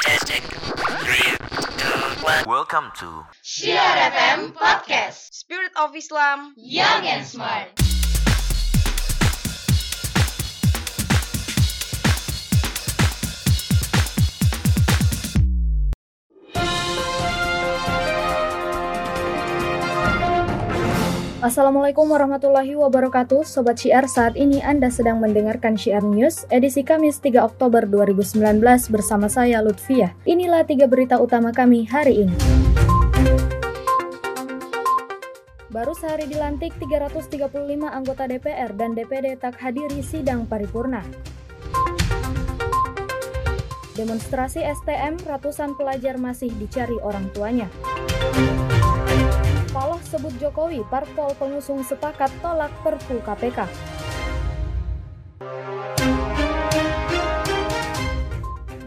Testing. Three, two, one. Welcome to Syiar FM Podcast Spirit of Islam Young and Smart Assalamualaikum warahmatullahi wabarakatuh. Sobat Syiar, saat ini Anda sedang mendengarkan Syiar News edisi Kamis 3 Oktober 2019 bersama saya Lutfiah. Inilah tiga berita utama kami hari ini. Baru sehari dilantik 335 anggota DPR dan DPD tak hadiri sidang paripurna. Demonstrasi STM, ratusan pelajar masih dicari orang tuanya Paloh sebut Jokowi, parpol pengusung sepakat tolak perpu KPK.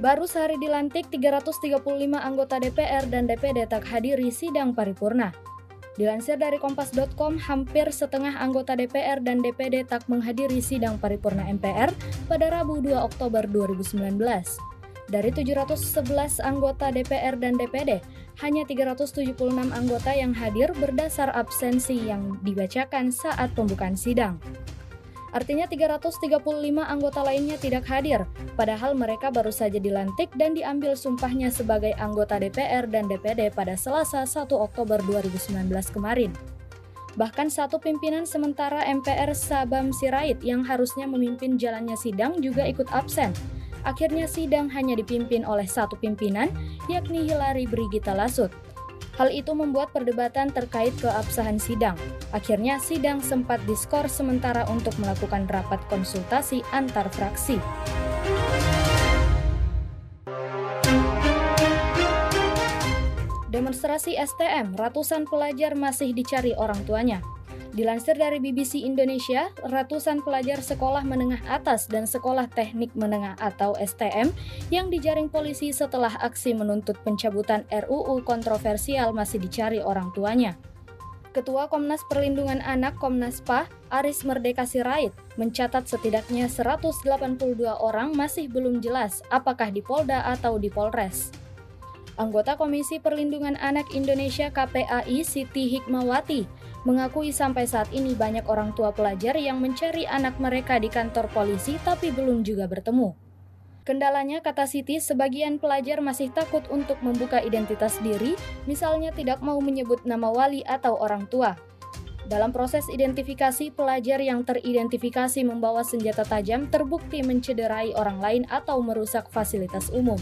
Baru sehari dilantik, 335 anggota DPR dan DPD tak hadiri sidang paripurna. Dilansir dari kompas.com, hampir setengah anggota DPR dan DPD tak menghadiri sidang paripurna MPR pada Rabu 2 Oktober 2019. Dari 711 anggota DPR dan DPD, hanya 376 anggota yang hadir berdasar absensi yang dibacakan saat pembukaan sidang. Artinya 335 anggota lainnya tidak hadir, padahal mereka baru saja dilantik dan diambil sumpahnya sebagai anggota DPR dan DPD pada Selasa 1 Oktober 2019 kemarin. Bahkan satu pimpinan sementara MPR Sabam Sirait yang harusnya memimpin jalannya sidang juga ikut absen, akhirnya sidang hanya dipimpin oleh satu pimpinan, yakni Hilary Brigita Lasut. Hal itu membuat perdebatan terkait keabsahan sidang. Akhirnya sidang sempat diskor sementara untuk melakukan rapat konsultasi antar fraksi. Demonstrasi STM, ratusan pelajar masih dicari orang tuanya. Dilansir dari BBC Indonesia, ratusan pelajar sekolah menengah atas dan sekolah teknik menengah atau STM yang dijaring polisi setelah aksi menuntut pencabutan RUU kontroversial masih dicari orang tuanya. Ketua Komnas Perlindungan Anak Komnas PA, Aris Merdeka Sirait, mencatat setidaknya 182 orang masih belum jelas apakah di Polda atau di Polres. Anggota Komisi Perlindungan Anak Indonesia KPAI Siti Hikmawati mengakui sampai saat ini banyak orang tua pelajar yang mencari anak mereka di kantor polisi tapi belum juga bertemu. Kendalanya, kata Siti, sebagian pelajar masih takut untuk membuka identitas diri, misalnya tidak mau menyebut nama wali atau orang tua. Dalam proses identifikasi, pelajar yang teridentifikasi membawa senjata tajam terbukti mencederai orang lain atau merusak fasilitas umum.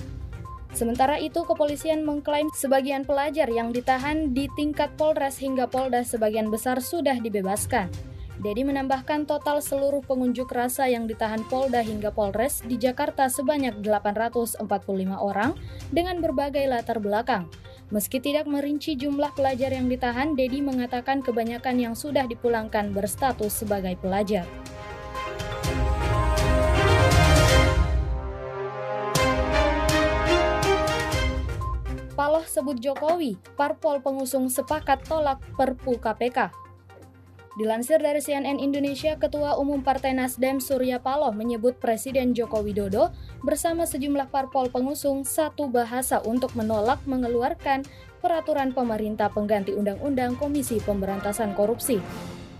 Sementara itu, kepolisian mengklaim sebagian pelajar yang ditahan di tingkat Polres hingga Polda sebagian besar sudah dibebaskan. Dedi menambahkan total seluruh pengunjuk rasa yang ditahan Polda hingga Polres di Jakarta sebanyak 845 orang dengan berbagai latar belakang. Meski tidak merinci jumlah pelajar yang ditahan, Dedi mengatakan kebanyakan yang sudah dipulangkan berstatus sebagai pelajar. Sebut Jokowi, parpol pengusung sepakat tolak perpu KPK. Dilansir dari CNN Indonesia, Ketua Umum Partai Nasdem Surya Paloh menyebut Presiden Joko Widodo bersama sejumlah parpol pengusung satu bahasa untuk menolak mengeluarkan peraturan pemerintah pengganti Undang-Undang Komisi Pemberantasan Korupsi.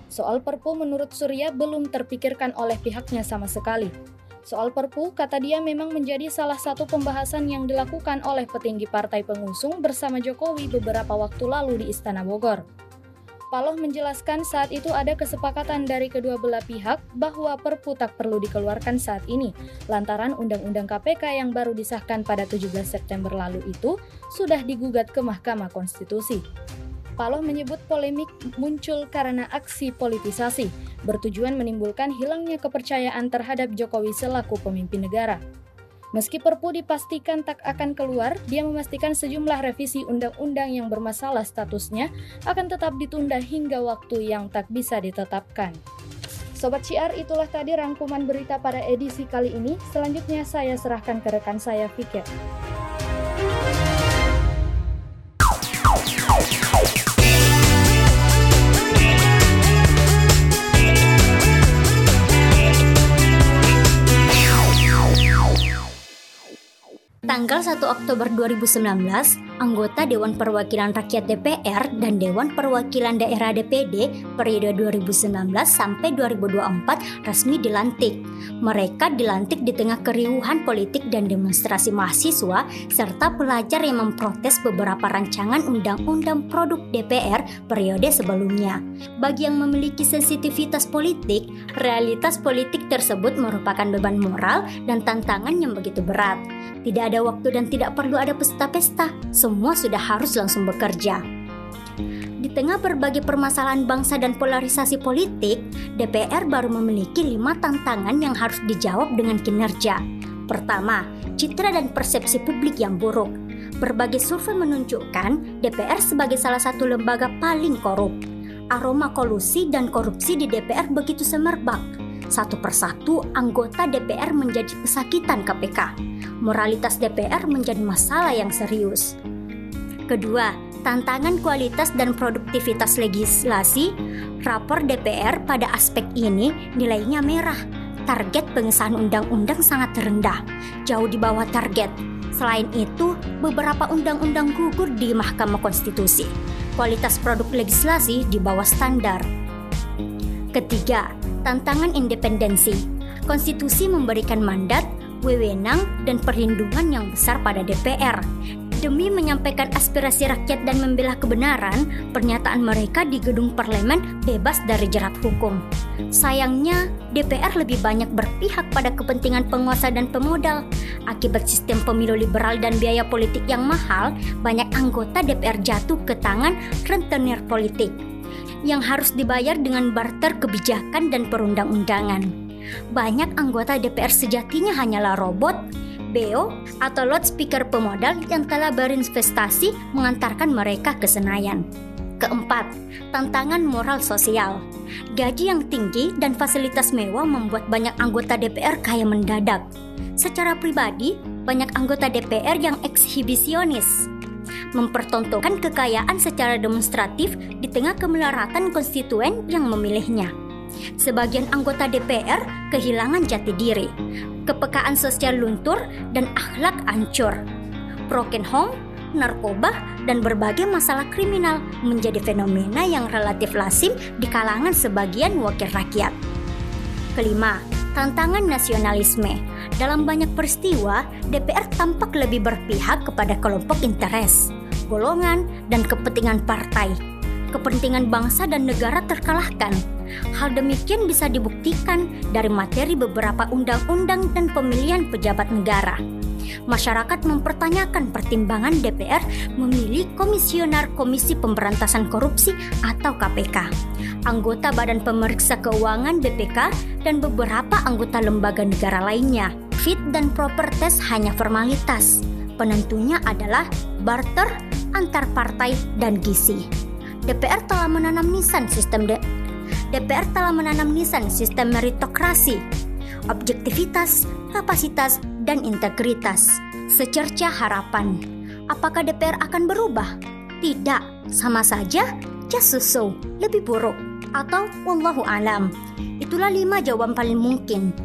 Soal perpu menurut Surya belum terpikirkan oleh pihaknya sama sekali. Soal Perpu, kata dia memang menjadi salah satu pembahasan yang dilakukan oleh petinggi partai pengusung bersama Jokowi beberapa waktu lalu di Istana Bogor. Paloh menjelaskan saat itu ada kesepakatan dari kedua belah pihak bahwa Perpu tak perlu dikeluarkan saat ini, lantaran Undang-Undang KPK yang baru disahkan pada 17 September lalu itu sudah digugat ke Mahkamah Konstitusi. Paloh menyebut polemik muncul karena aksi politisasi, bertujuan menimbulkan hilangnya kepercayaan terhadap Jokowi selaku pemimpin negara. Meski Perpu dipastikan tak akan keluar, dia memastikan sejumlah revisi undang-undang yang bermasalah statusnya akan tetap ditunda hingga waktu yang tak bisa ditetapkan. Sobat Ciar, itulah tadi rangkuman berita pada edisi kali ini. Selanjutnya saya serahkan ke rekan saya, Fikir. Tanggal 1 Oktober 2019, anggota Dewan Perwakilan Rakyat DPR dan Dewan Perwakilan Daerah DPD periode 2019 sampai 2024 resmi dilantik. Mereka dilantik di tengah keriuhan politik dan demonstrasi mahasiswa serta pelajar yang memprotes beberapa rancangan undang-undang produk DPR periode sebelumnya. Bagi yang memiliki sensitivitas politik, realitas politik tersebut merupakan beban moral dan tantangan yang begitu berat. Tidak ada waktu dan tidak perlu ada pesta-pesta, semua sudah harus langsung bekerja. Di tengah berbagai permasalahan bangsa dan polarisasi politik, DPR baru memiliki lima tantangan yang harus dijawab dengan kinerja. Pertama, citra dan persepsi publik yang buruk. Berbagai survei menunjukkan DPR sebagai salah satu lembaga paling korup. Aroma kolusi dan korupsi di DPR begitu semerbak. Satu persatu anggota DPR menjadi pesakitan KPK moralitas DPR menjadi masalah yang serius. Kedua, tantangan kualitas dan produktivitas legislasi, rapor DPR pada aspek ini nilainya merah. Target pengesahan undang-undang sangat rendah, jauh di bawah target. Selain itu, beberapa undang-undang gugur di Mahkamah Konstitusi. Kualitas produk legislasi di bawah standar. Ketiga, tantangan independensi. Konstitusi memberikan mandat, wewenang, dan perlindungan yang besar pada DPR. Demi menyampaikan aspirasi rakyat dan membela kebenaran, pernyataan mereka di gedung parlemen bebas dari jerat hukum. Sayangnya, DPR lebih banyak berpihak pada kepentingan penguasa dan pemodal. Akibat sistem pemilu liberal dan biaya politik yang mahal, banyak anggota DPR jatuh ke tangan rentenir politik yang harus dibayar dengan barter kebijakan dan perundang-undangan. Banyak anggota DPR sejatinya hanyalah robot, BO, atau loudspeaker pemodal yang telah berinvestasi mengantarkan mereka ke Senayan. Keempat, tantangan moral sosial. Gaji yang tinggi dan fasilitas mewah membuat banyak anggota DPR kaya mendadak. Secara pribadi, banyak anggota DPR yang ekshibisionis, mempertontonkan kekayaan secara demonstratif di tengah kemelaratan konstituen yang memilihnya. Sebagian anggota DPR kehilangan jati diri, kepekaan sosial luntur, dan akhlak ancur. Broken home, narkoba, dan berbagai masalah kriminal menjadi fenomena yang relatif lazim di kalangan sebagian wakil rakyat. Kelima, tantangan nasionalisme. Dalam banyak peristiwa, DPR tampak lebih berpihak kepada kelompok interes, golongan, dan kepentingan partai. Kepentingan bangsa dan negara terkalahkan. Hal demikian bisa dibuktikan dari materi beberapa undang-undang dan pemilihan pejabat negara. Masyarakat mempertanyakan pertimbangan DPR memilih Komisioner Komisi Pemberantasan Korupsi atau KPK, anggota Badan Pemeriksa Keuangan BPK, dan beberapa anggota lembaga negara lainnya. Fit dan proper test hanya formalitas. Penentunya adalah barter antar partai dan gizi. DPR telah menanam nisan sistem de DPR telah menanam nisan sistem meritokrasi, objektivitas, kapasitas, dan integritas. Secerca harapan. Apakah DPR akan berubah? Tidak, sama saja just so, lebih buruk atau wallahu alam. Itulah lima jawaban paling mungkin.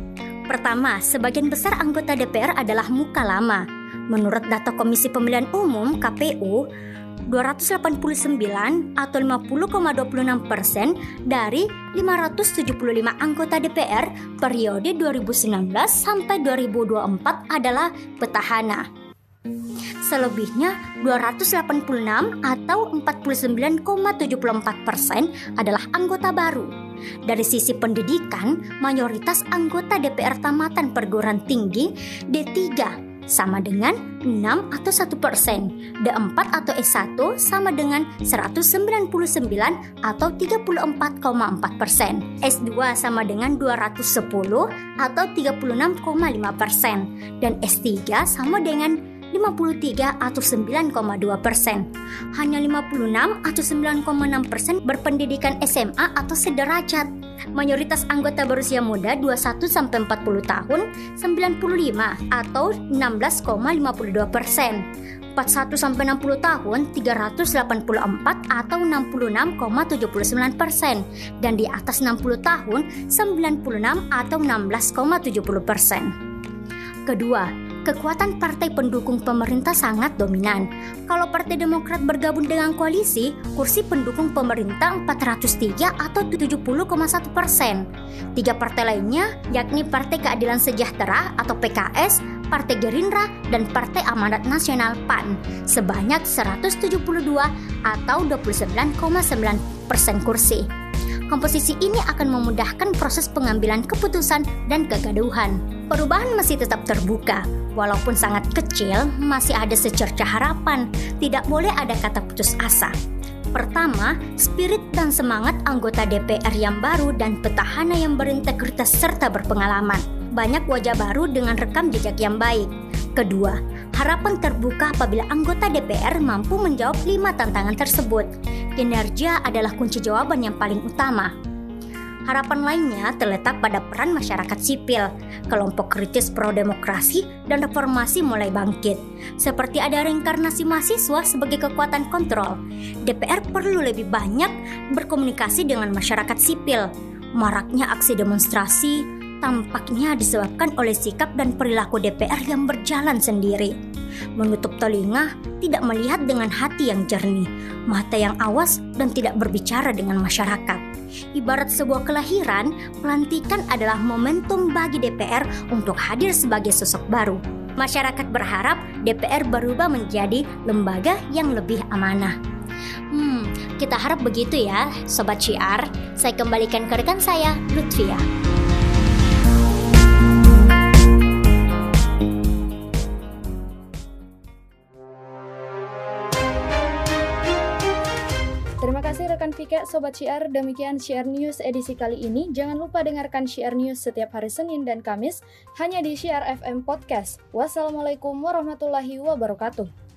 Pertama, sebagian besar anggota DPR adalah muka lama. Menurut data Komisi Pemilihan Umum KPU, 289 atau 50,26 persen dari 575 anggota DPR periode 2019 sampai 2024 adalah petahana. Selebihnya 286 atau 49,74 persen adalah anggota baru. Dari sisi pendidikan, mayoritas anggota DPR tamatan perguruan tinggi D3 sama dengan 6 atau 1 persen. D4 atau S1 sama dengan 199 atau 34,4 persen. S2 sama dengan 210 atau 36,5 persen. Dan S3 sama dengan 53 atau 9,2 persen. Hanya 56 atau 9,6 persen berpendidikan SMA atau sederajat. Mayoritas anggota berusia muda 21 sampai 40 tahun 95 atau 16,52 persen. 41 sampai 60 tahun 384 atau 66,79 persen dan di atas 60 tahun 96 atau 16,70 persen. Kedua, kekuatan partai pendukung pemerintah sangat dominan. Kalau Partai Demokrat bergabung dengan koalisi, kursi pendukung pemerintah 403 atau 70,1 persen. Tiga partai lainnya, yakni Partai Keadilan Sejahtera atau PKS, Partai Gerindra, dan Partai Amanat Nasional PAN, sebanyak 172 atau 29,9 persen kursi. Komposisi ini akan memudahkan proses pengambilan keputusan dan kegaduhan. Perubahan masih tetap terbuka, walaupun sangat kecil, masih ada secerca harapan. Tidak boleh ada kata putus asa. Pertama, spirit dan semangat anggota DPR yang baru dan petahana yang berintegritas serta berpengalaman. Banyak wajah baru dengan rekam jejak yang baik. Kedua, harapan terbuka apabila anggota DPR mampu menjawab lima tantangan tersebut. Kinerja adalah kunci jawaban yang paling utama. Harapan lainnya terletak pada peran masyarakat sipil, kelompok kritis pro-demokrasi, dan reformasi mulai bangkit. Seperti ada reinkarnasi mahasiswa sebagai kekuatan kontrol, DPR perlu lebih banyak berkomunikasi dengan masyarakat sipil. Maraknya aksi demonstrasi tampaknya disebabkan oleh sikap dan perilaku DPR yang berjalan sendiri. Menutup telinga, tidak melihat dengan hati yang jernih, mata yang awas, dan tidak berbicara dengan masyarakat. Ibarat sebuah kelahiran, pelantikan adalah momentum bagi DPR untuk hadir sebagai sosok baru. Masyarakat berharap DPR berubah menjadi lembaga yang lebih amanah. Hmm, kita harap begitu ya, Sobat Syiar. Saya kembalikan ke rekan saya, Lutfia. Rekan Vika, Sobat Syiar. Demikian Syiar News edisi kali ini. Jangan lupa dengarkan Syiar News setiap hari Senin dan Kamis hanya di Syiar FM Podcast. Wassalamualaikum warahmatullahi wabarakatuh.